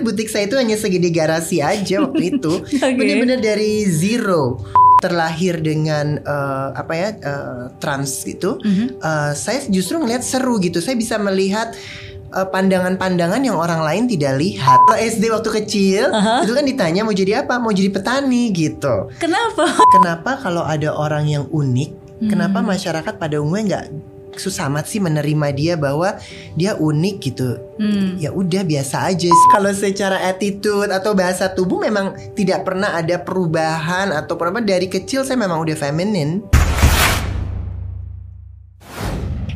butik saya itu hanya segede garasi aja waktu itu. Oke. Bener-bener dari zero terlahir dengan eh, apa ya eh, trans itu. Mhm. Eh, saya justru ngelihat seru gitu. Saya bisa melihat eh, pandangan-pandangan yang orang lain tidak lihat. Kalau SD waktu kecil Aha. itu kan ditanya mau jadi apa? Mau jadi petani gitu. Kenapa? Kenapa kalau ada orang yang unik, Hmm. kenapa masyarakat pada umumnya nggak susah amat sih menerima dia bahwa dia unik gitu? Hmm. Ya udah biasa aja. Kalau secara attitude atau bahasa tubuh memang tidak pernah ada perubahan atau apa dari kecil saya memang udah feminin.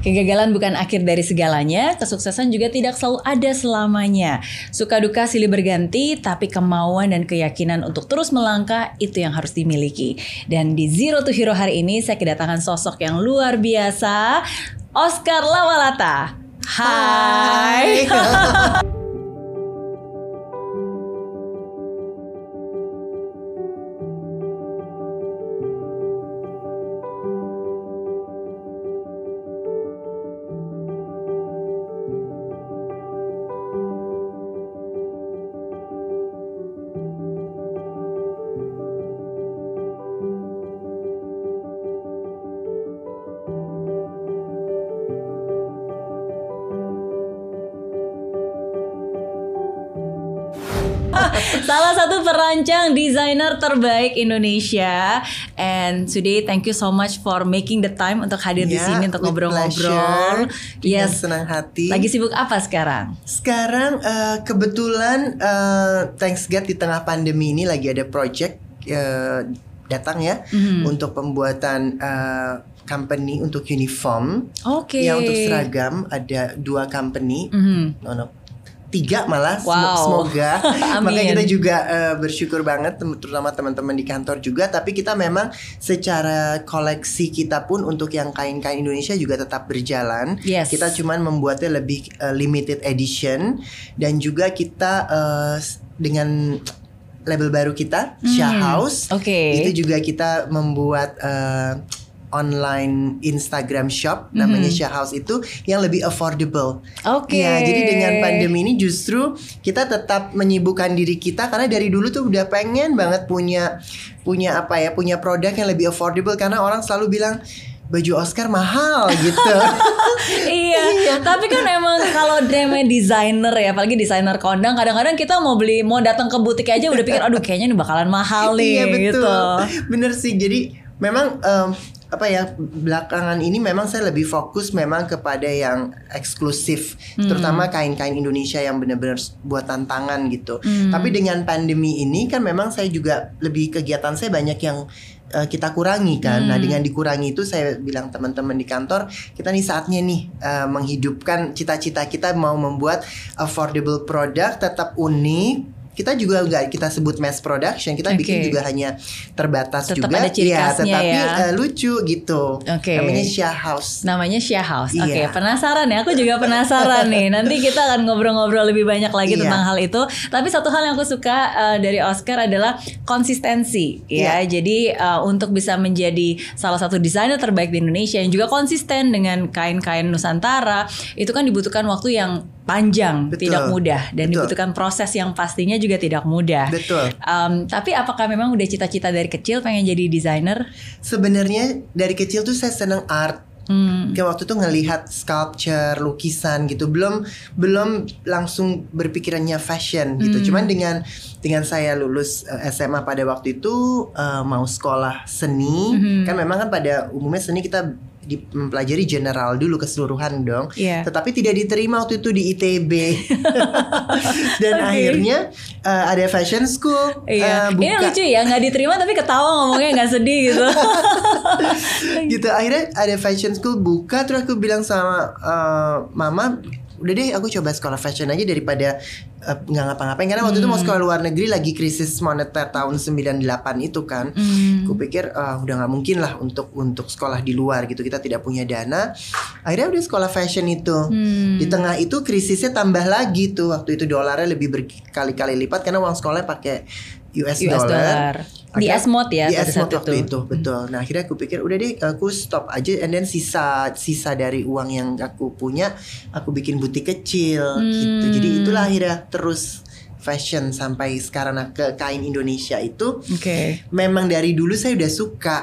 Kegagalan bukan akhir dari segalanya, kesuksesan juga tidak selalu ada selamanya. Suka duka silih berganti, tapi kemauan dan keyakinan untuk terus melangkah itu yang harus dimiliki. Dan di Zero to Hero hari ini saya kedatangan sosok yang luar biasa, Oscar Lawalata. Hai. Salah satu perancang desainer terbaik Indonesia. And today thank you so much for making the time untuk hadir di Ya, sini untuk ngobrol-ngobrol. Yes. senang hati. Lagi sibuk apa sekarang? Sekarang eh, kebetulan eh, thanks God di tengah pandemi ini lagi ada project eh, datang ya Mhm. untuk pembuatan eh, company untuk uniform. Oke. Ya untuk seragam ada dua company. Mhm. No, no. Tiga malah Wow. semoga. Makanya kita juga eh, bersyukur banget terutama teman-teman di kantor juga. Tapi kita memang secara koleksi kita pun untuk yang kain-kain Indonesia juga tetap berjalan. Yes. kita cuman membuatnya lebih eh, limited edition. Dan juga kita s- dengan label baru kita Shah Hmm, House oke. itu juga kita membuat eh, online Instagram shop namanya Mhm. Shah House itu yang lebih affordable Oke. Ya, jadi dengan pandemi ini justru kita tetap menyibukkan diri kita karena dari dulu tuh udah pengen banget punya punya apa ya, punya produk yang lebih affordable karena orang selalu bilang baju Oscar mahal gitu. iya, tapi kan emang kalau namanya desainer ya, apalagi desainer kondang, kadang-kadang kita mau beli, mau datang ke butik aja udah pikir, aduh kayaknya ini bakalan mahal nih, iya betul. gitu. Bener sih. Jadi memang em, apa ya belakangan ini memang saya lebih fokus memang kepada yang eksklusif, Hmm. terutama kain-kain Indonesia yang benar-benar buatan tangan gitu. Hmm. Tapi dengan pandemi ini kan memang saya juga lebih kegiatan saya banyak yang eh, kita kurangi kan. Nah Hmm. dengan dikurangi itu saya bilang teman-teman di kantor kita nih saatnya nih eh, menghidupkan cita-cita kita mau membuat affordable product tetap unik. Kita juga nggak kita sebut mass production, kita bikin Oke. juga hanya terbatas Tetap juga, ada ciri ya, tetapi ya. eh, lucu gitu. Oke. Namanya Shah House. Namanya Share House. Oke, Iya. penasaran ya? Aku juga penasaran nih. Nanti kita akan ngobrol-ngobrol lebih banyak lagi Iya. tentang hal itu. Tapi satu hal yang aku suka uh, dari Oscar adalah konsistensi, ya. Iya. Jadi uh, untuk bisa menjadi salah satu desainer terbaik di Indonesia yang juga konsisten dengan kain-kain Nusantara, itu kan dibutuhkan waktu yang panjang, Betul. tidak mudah, dan Betul. dibutuhkan proses yang pastinya juga tidak mudah. Betul. Um, tapi apakah memang udah cita-cita dari kecil pengen jadi desainer? Sebenarnya dari kecil tuh saya seneng art. Hmm. Kayak waktu itu ngelihat sculpture, lukisan gitu. Belum belum langsung berpikirannya fashion gitu. Hmm. Cuman dengan dengan saya lulus eh, SMA pada waktu itu eh, mau sekolah seni, Mhm. kan memang kan pada umumnya seni kita mempelajari general dulu keseluruhan dong. Iya. Tetapi tidak diterima waktu itu di ITB. Dan Oke. akhirnya eh, ada fashion school Iya, eh, ini buka lucu ya nggak diterima tapi ketawa ngomongnya nggak sedih gitu. gitu akhirnya ada fashion school buka terus aku bilang sama eh, mama udah deh aku coba sekolah fashion aja daripada eh, nggak ngapa-ngapain. Karena waktu itu mau sekolah luar negeri lagi krisis moneter tahun 98 itu kan. Hmm. aku pikir ah, udah nggak mungkin lah untuk untuk sekolah di luar gitu. Kita tidak punya dana. Akhirnya udah sekolah fashion itu. Hmm. di tengah itu krisisnya tambah lagi tuh. Waktu itu dolarnya lebih berkali-kali lipat karena uang sekolahnya pakai US, US dollar. Di Asmod ya Di Asmod waktu itu. itu, betul. Nah akhirnya aku pikir udah deh aku stop aja, and then sisa sisa dari uang yang aku punya, aku bikin butik kecil Hmm. gitu. Jadi itulah akhirnya terus fashion sampai sekarang nah, ke kain Indonesia itu Oke. memang dari dulu saya udah suka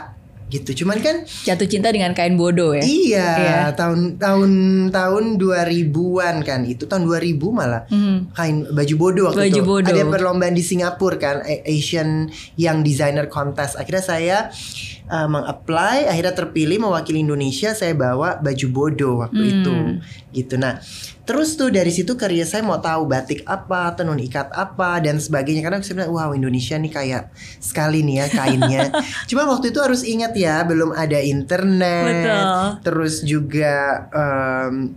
gitu. Cuman kan Jatuh cinta dengan kain bodoh ya. iya, Iya. tahun tahun tahun 2000-an kan itu tahun 2000 malah Hmm. kain baju bodoh waktu Baju itu. bodoh. Ada perlombaan di Singapura kan Asian Young Designer Contest. Akhirnya saya uh, meng-apply, akhirnya terpilih mewakili Indonesia. Saya bawa baju bodoh waktu Hmm. itu. Gitu. Nah, terus tuh dari situ kerja saya mau tahu batik apa, tenun ikat apa dan sebagainya karena saya bilang wow Indonesia nih kayak sekali nih ya kainnya. Cuma waktu itu harus ingat ya belum ada internet. Betul. Terus juga em,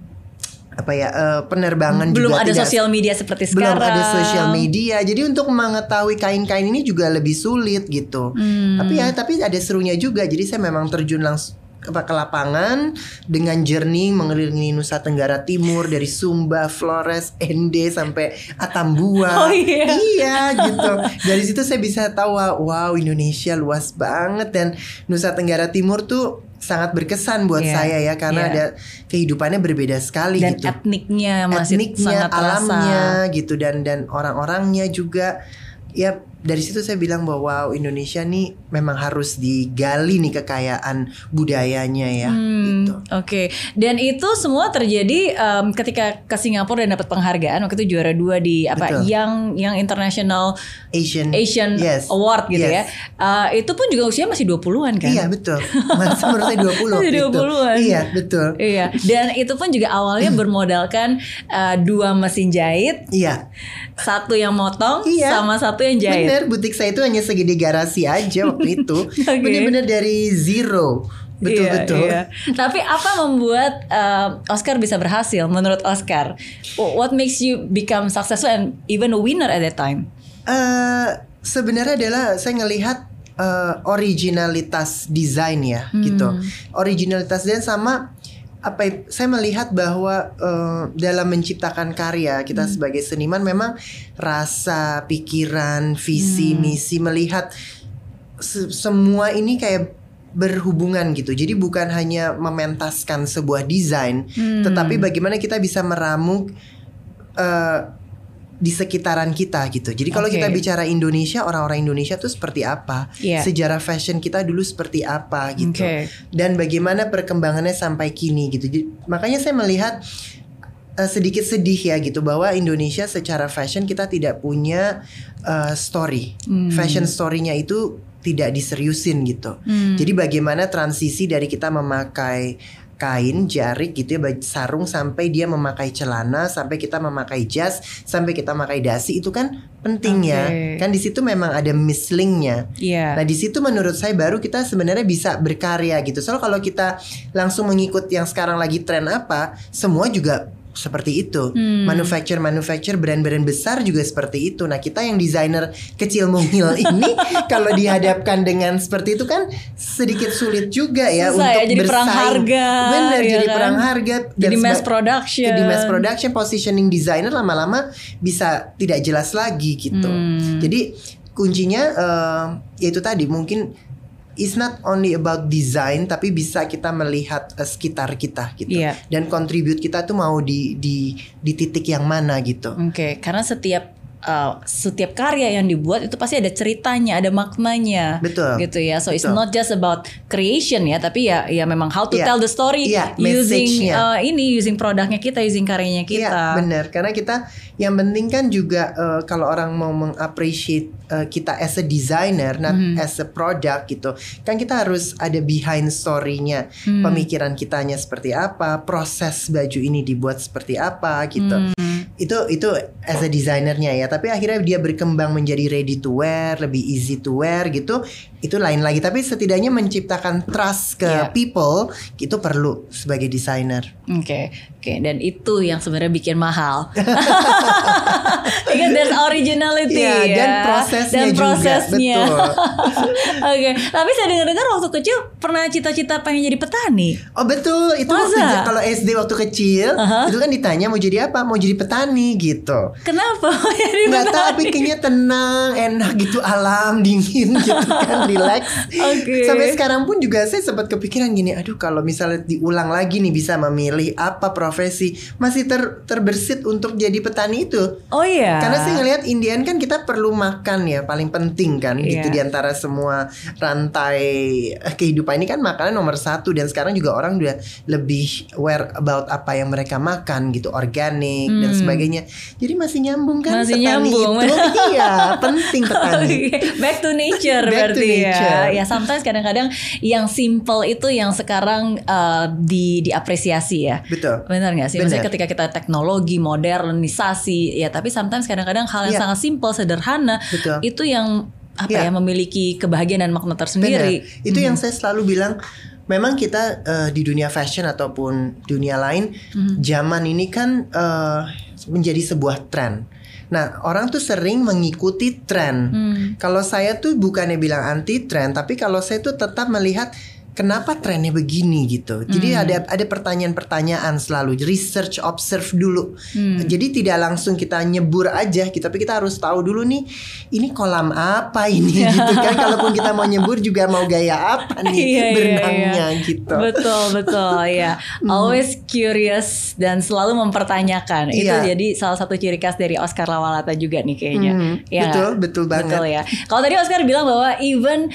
apa ya eh, penerbangan Belum juga ada sosial media seperti belum sekarang. ada sosial media jadi untuk mengetahui kain-kain ini juga lebih sulit gitu Hmm. tapi ya tapi ada serunya juga jadi saya memang terjun langsung ke lapangan dengan journey mengelilingi Nusa Tenggara Timur dari Sumba, Flores, Ende sampai Atambua. Oh, iya. Iya gitu. Dari situ saya bisa tahu wow Indonesia luas banget dan Nusa Tenggara Timur tuh sangat berkesan buat Iya, saya ya karena ada kehidupannya berbeda sekali dan gitu etniknya masih etniknya, sangat terasa. alamnya gitu dan dan orang-orangnya juga ya dari situ saya bilang bahwa wow Indonesia nih memang harus digali nih kekayaan budayanya ya Hmm, gitu. Oke, dan itu semua terjadi em, ketika ke Singapura dan dapat penghargaan waktu itu juara dua di apa Betul. yang yang International Asian Asian Yes. Award gitu Yes. ya. Eh, itu pun juga usia masih 20-an kan? Iya betul. Masa menurut saya 20 Masih gitu. 20-an. Iya betul. Iya, dan itu pun juga awalnya bermodalkan eh, dua mesin jahit, Iya. satu yang motong Iya. sama satu yang jahit. Bener, butik saya itu hanya segede garasi aja waktu itu. Oke. Bener-bener dari zero. Betul-betul. Iya, iya. Tapi apa membuat uh, Oscar bisa berhasil menurut Oscar? What makes you become successful and even a winner at that time? Eh, sebenarnya adalah saya ngelihat eh, originalitas desain ya gitu. Originalitas dan sama apa ya, saya melihat bahwa eh, dalam menciptakan karya kita sebagai seniman memang rasa, pikiran, visi, misi melihat se- semua ini kayak berhubungan gitu. Jadi bukan hanya mementaskan sebuah desain, Hmm. tetapi bagaimana kita bisa meramu eh, di sekitaran kita gitu. Jadi kalau Oke. kita bicara Indonesia, orang-orang Indonesia tuh seperti apa? Iya. Sejarah fashion kita dulu seperti apa gitu. Oke. Dan bagaimana perkembangannya sampai kini gitu. Jadi, makanya saya melihat eh, sedikit sedih ya gitu bahwa Indonesia secara fashion kita tidak punya eh, story. Hmm. Fashion story-nya itu tidak diseriusin gitu. Hmm. Jadi bagaimana transisi dari kita memakai kain jarik gitu ya sarung sampai dia memakai celana sampai kita memakai jas sampai kita memakai dasi itu kan penting ya Oke. kan di situ memang ada mislingnya Iya. Nah di situ menurut saya baru kita sebenarnya bisa berkarya gitu. Soalnya kalau kita langsung mengikut yang sekarang lagi tren apa, semua juga seperti itu. Hmm. Manufacture manufacture brand-brand besar juga seperti itu. Nah kita yang desainer kecil mungil ini kalau dihadapkan dengan seperti itu kan sedikit sulit juga ya Susah ya, untuk jadi perang bersaing. harga, Bener ya jadi kan? perang harga. Jadi mass production. jadi mass production positioning designer lama-lama bisa tidak jelas lagi gitu. Hmm. Jadi kuncinya eh, yaitu tadi mungkin it's not only about design tapi bisa kita melihat eh, sekitar kita gitu. Iya. Dan contribute kita tuh mau di di di titik yang mana gitu. Oke, karena setiap uh, setiap karya yang dibuat itu pasti ada ceritanya, ada maknanya. Betul. Gitu ya. So it's Betul. not just about creation ya, tapi ya ya memang how to Iya. tell the story Iya, using uh, ini using produknya kita, using karyanya Iya kita. benar karena kita yang penting kan juga eh, kalau orang mau mengappreciate eh, kita as a designer, not Mhm. as a product gitu, kan kita harus ada behind story-nya, Hmm. pemikiran kitanya seperti apa, proses baju ini dibuat seperti apa gitu. Hmm. Itu itu as a designernya ya, tapi akhirnya dia berkembang menjadi ready to wear, lebih easy to wear gitu, itu lain lagi. Tapi setidaknya menciptakan trust ke Iya. people itu perlu sebagai desainer. Oke, oke, dan itu yang sebenarnya bikin mahal. Because there's originality Iya, ya, dan prosesnya dan prosesnya. Oke, tapi saya dengar-dengar waktu kecil pernah cita-cita pengen jadi petani. Oh betul itu Masa? kalau SD waktu kecil Aha. itu kan ditanya mau jadi apa mau jadi petani gitu. Kenapa jadi Nggak tahu tapi kayaknya tenang, enak gitu, alam dingin gitu kan, relax. Oke. Sampai sekarang pun juga saya sempat kepikiran gini, aduh kalau misalnya diulang lagi nih bisa memilih apa profesi, masih ter terbersit untuk jadi petani itu. Oh iya. Karena saya ngelihat Indian kan kita perlu makan ya paling penting kan gitu Iya. di antara semua rantai eh, kehidupan ini kan makanan nomor satu dan sekarang juga orang udah lebih aware about apa yang mereka makan gitu organik dan sebagainya. Jadi masih nyambung kan Hmm. Masih petani nyambung. itu iya penting petani. Back to nature Back to berarti nature. ya. Ya sometimes kadang-kadang yang simple itu yang sekarang uh, di diapresiasi ya. Betul. Benar nggak sih? Maksudnya Benar. ketika kita teknologi, modernisasi, ya tapi sometimes kadang-kadang hal yang Iya. sangat simple, sederhana Betul. itu yang apa Iya. ya memiliki kebahagiaan dan makna tersendiri. Benar. Itu yang saya selalu bilang memang kita eh, di dunia fashion ataupun dunia lain zaman ini kan eh, menjadi sebuah tren. Nah, orang tuh sering mengikuti tren. Hmm. Kalau saya tuh bukannya bilang anti tren, tapi kalau saya tuh tetap melihat kenapa trennya begini gitu. Jadi ada ada pertanyaan-pertanyaan selalu, research, observe dulu. Jadi tidak langsung kita nyebur aja, gitu, tapi kita harus tahu dulu nih, ini kolam apa ini gitu kan. Kalaupun kita mau nyebur juga mau gaya apa nih Iya, iya, berenangnya iya. gitu. Betul betul ya. Always curious dan selalu mempertanyakan. Itu Iya. jadi salah satu ciri khas dari Oscar Lawalata juga nih kayaknya. Hmm, Ya betul, betul banget. Betul ya. Kalau tadi Oscar bilang bahwa even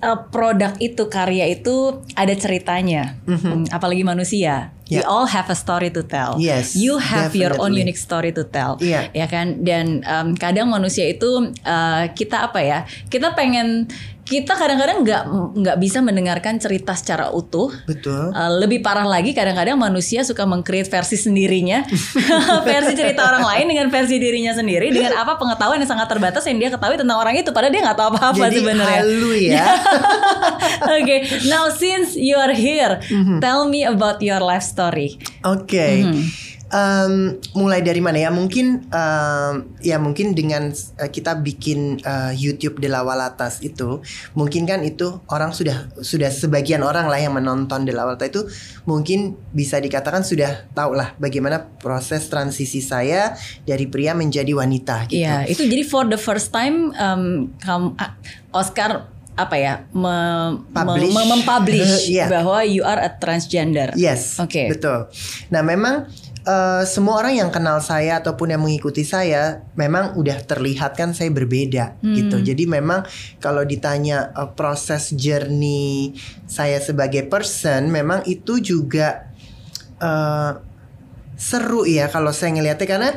uh, produk itu karya itu ada ceritanya, Hmm, apalagi manusia. We Ya. all have a story to tell. Yes, you have your own definitely. unique story to tell. Iya. Ya kan. Dan um, kadang manusia itu uh, kita apa ya? Kita pengen kita kadang-kadang nggak nggak bisa mendengarkan cerita secara utuh. Betul. Uh, lebih parah lagi kadang-kadang manusia suka mengcreate versi sendirinya versi cerita orang lain dengan versi dirinya sendiri dengan apa pengetahuan yang sangat terbatas yang dia ketahui tentang orang itu padahal dia nggak tahu apa-apa Jadi sebenarnya. halu ya. Oke, now since you are here, Mhm. tell me about your life story. Oke. Mhm. Em, mulai dari mana ya? Mungkin em, ya mungkin dengan eh, kita bikin eh, YouTube Delawalatas itu, mungkin kan itu orang sudah sudah sebagian orang lah yang menonton Delawalatas itu mungkin bisa dikatakan sudah tahu lah bagaimana proses transisi saya dari pria menjadi wanita gitu. Iya, itu jadi for the first time um, kamu ah, Oscar apa ya me- Publish. me- mempublish Iya. bahwa you are a transgender. Yes, Oke. betul. Nah, memang eh, semua orang yang kenal saya ataupun yang mengikuti saya, memang udah terlihat kan saya berbeda Hmm. gitu. Jadi memang kalau ditanya eh, proses journey saya sebagai person, memang itu juga eh, seru ya kalau saya ngelihatnya karena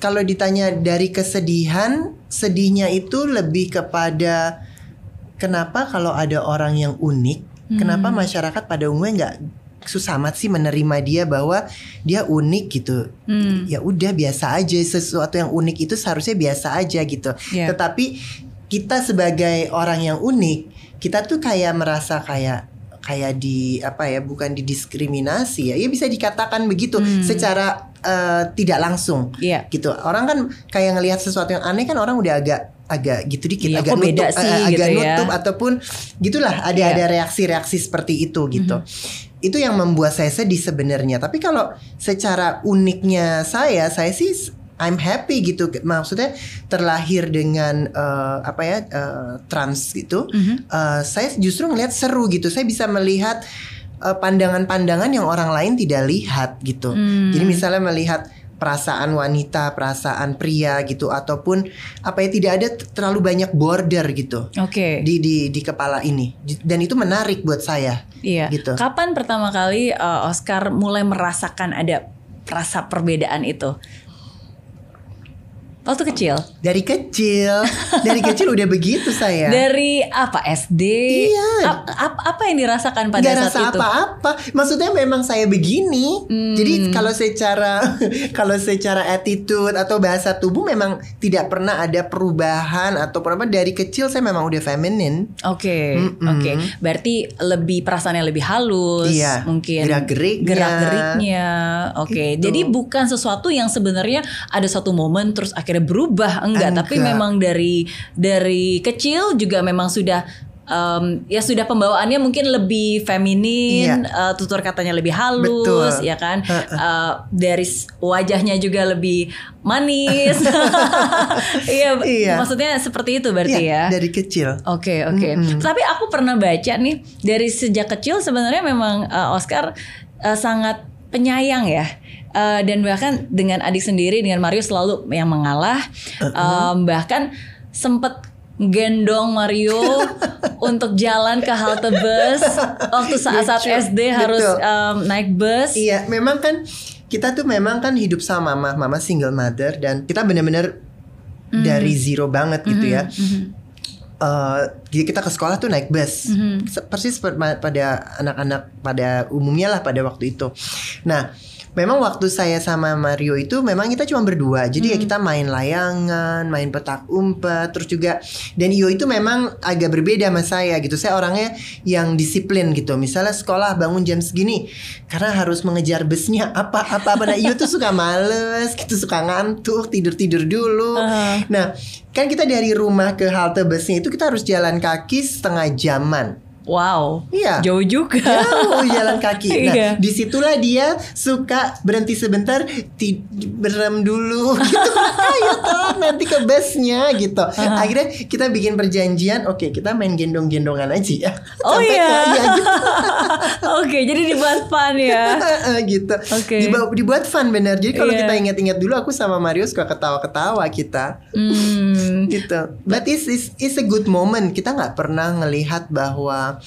kalau ditanya dari kesedihan, sedihnya itu lebih kepada kenapa kalau ada orang yang unik, kenapa Hmm. masyarakat pada umumnya nggak susah amat sih menerima dia bahwa dia unik gitu. Hmm. Ya udah biasa aja sesuatu yang unik itu seharusnya biasa aja gitu. Iya. Tetapi kita sebagai orang yang unik, kita tuh kayak merasa kayak kayak di apa ya bukan didiskriminasi ya ya bisa dikatakan begitu secara eh, tidak langsung Hmm. Iya. gitu orang kan kayak ngelihat sesuatu yang aneh kan orang udah agak agak gitu dikit Iya, agak nutup sih eh, agak gitu ya. nutup ataupun gitulah ada Iya. ada reaksi-reaksi seperti itu gitu Mm-hmm. Itu yang membuat saya sedih sebenarnya tapi kalau secara uniknya saya saya sih I'm happy gitu maksudnya terlahir dengan eh, apa ya eh, trans gitu Mhm. Eh, saya justru ngelihat seru gitu saya bisa melihat pandangan-pandangan yang orang lain tidak lihat gitu Hmm. jadi misalnya melihat perasaan wanita, perasaan pria gitu ataupun apa ya tidak ada terlalu banyak border gitu Oke. di di di kepala ini dan itu menarik buat saya Iya. gitu. Kapan pertama kali uh, Oscar mulai merasakan ada rasa perbedaan itu? Waktu kecil. dari kecil dari kecil udah begitu saya Dari apa SD? Iya. Ap- ap- apa yang dirasakan pada nggak saat rasa itu? apa-apa maksudnya memang saya begini Hmm. jadi kalau secara kalau secara attitude atau bahasa tubuh memang tidak pernah ada perubahan atau apa dari kecil saya memang udah feminin Oke, Mm-mm. oke. Berarti lebih perasaannya lebih halus, Iya. mungkin Gerak-geriknya. gerak-geriknya. Oke, Gitu. jadi bukan sesuatu yang sebenarnya ada satu momen terus akhirnya berubah, enggak. Tapi Enggak. memang dari dari kecil juga memang sudah um, ya sudah pembawaannya mungkin lebih feminin, uh, tutur katanya lebih halus, Betul. ya kan? Uh, dari wajahnya juga lebih manis. Iya, Iya. maksudnya seperti itu berarti Iya, ya. dari kecil. Oke oke. Tapi aku pernah baca nih dari sejak kecil sebenarnya memang uh, Oscar uh, sangat penyayang ya. Uh, dan bahkan dengan adik sendiri dengan Mario selalu yang mengalah. Um, bahkan sempet gendong Mario untuk jalan ke halte bus waktu saat-saat. SD harus Betul. um, naik bus. Iya, memang kan kita tuh memang kan hidup sama mama, mama single mother dan kita bener-bener Hmm. dari zero banget gitu ya. Mhm. Eh, jadi kita ke sekolah tuh naik bus, Mhm. Se- persis per- pada anak-anak pada umumnya lah pada waktu itu. Nah, memang waktu saya sama Mario itu memang kita cuma berdua, jadi ya kita main layangan, main petak umpet, terus juga dan Iyo itu memang agak berbeda sama saya gitu. Saya orangnya yang disiplin gitu. Misalnya sekolah bangun jam segini karena harus mengejar busnya apa apa apa. Nah, Iyo tuh suka males, gitu suka ngantuk, tidur tidur dulu. Uh-huh. Nah, kan kita dari rumah ke halte busnya itu kita harus jalan kaki setengah jaman. Wow. Iya. Jauh juga. Jauh jalan kaki. Nah, Iya. di situlah dia suka berhenti sebentar, berem dulu gitu. Ayo toh nanti ke busnya gitu. Akhirnya kita bikin perjanjian, oke kita main gendong-gendongan aja ya. Oh Sampai iya. ke- iya, gitu. Oke, jadi dibuat fun ya. gitu. Oke. Diba- dibuat fun bener. Jadi kalau Iya. kita ingat-ingat dulu aku sama Mario suka ketawa-ketawa kita. Hmm. Gitu. But it's, it's, it's a good moment. Kita nggak pernah ngelihat bahwa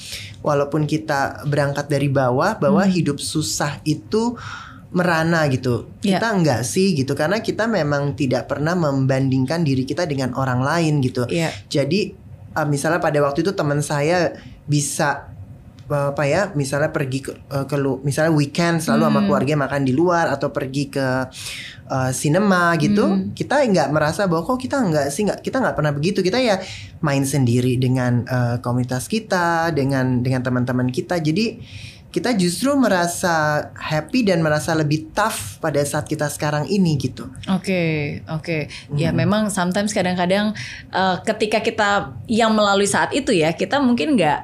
walaupun kita berangkat dari bawah, bahwa Hmm. hidup susah itu merana gitu. Ya. Kita nggak sih gitu karena kita memang tidak pernah membandingkan diri kita dengan orang lain gitu. Iya. Jadi uh, misalnya pada waktu itu teman saya bisa apa ya misalnya pergi ke, uh, ke lu misalnya weekend selalu sama Hmm. keluarga makan di luar atau pergi ke uh, cinema gitu Hmm. kita nggak merasa bahwa kok kita nggak sih nggak kita nggak pernah begitu kita ya main sendiri dengan uh, komunitas kita dengan dengan teman-teman kita jadi kita justru merasa happy dan merasa lebih tough pada saat kita sekarang ini gitu Oke, oke. Ya Hmm. memang sometimes kadang-kadang eh, ketika kita yang melalui saat itu ya, kita mungkin nggak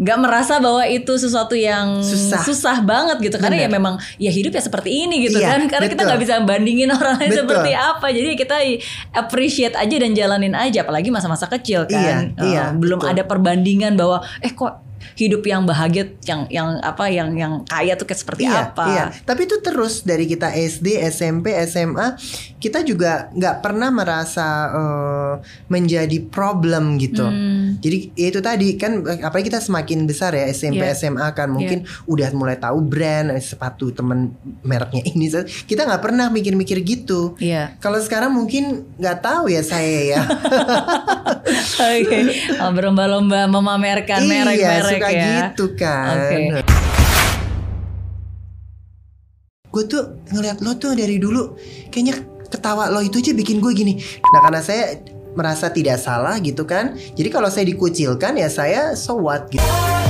nggak merasa bahwa itu sesuatu yang Susah. banget gitu karena ya Bener. memang ya hidup ya seperti ini gitu Iya, kan karena kita betul. nggak bisa bandingin orang lain Betul. seperti apa jadi kita appreciate aja dan jalanin aja apalagi masa-masa kecil kan Iya, iya, Eh, belum betul. ada perbandingan bahwa eh kok hidup yang bahagia yang yang apa yang yang kaya tuh kayak seperti iya, apa Iya, tapi itu terus dari kita SD, SMP, SMA, kita juga nggak pernah merasa eh, menjadi problem gitu. Hmm. Jadi ya itu tadi kan, apalagi kita semakin besar ya SMP, Iya. SMA kan mungkin udah mulai tahu brand eh, sepatu temen mereknya ini, kita nggak pernah mikir-mikir gitu. Iya. Kalau sekarang mungkin nggak tahu ya saya ya. Oke, Oh, berlomba-lomba memamerkan iya, merek-merek suka ya. gitu kan. Oke. Gue tuh ngeliat lo tuh dari dulu kayaknya ketawa lo itu aja bikin gue gini. Nah karena saya merasa tidak salah gitu kan. Jadi kalau saya dikucilkan ya saya so what gitu.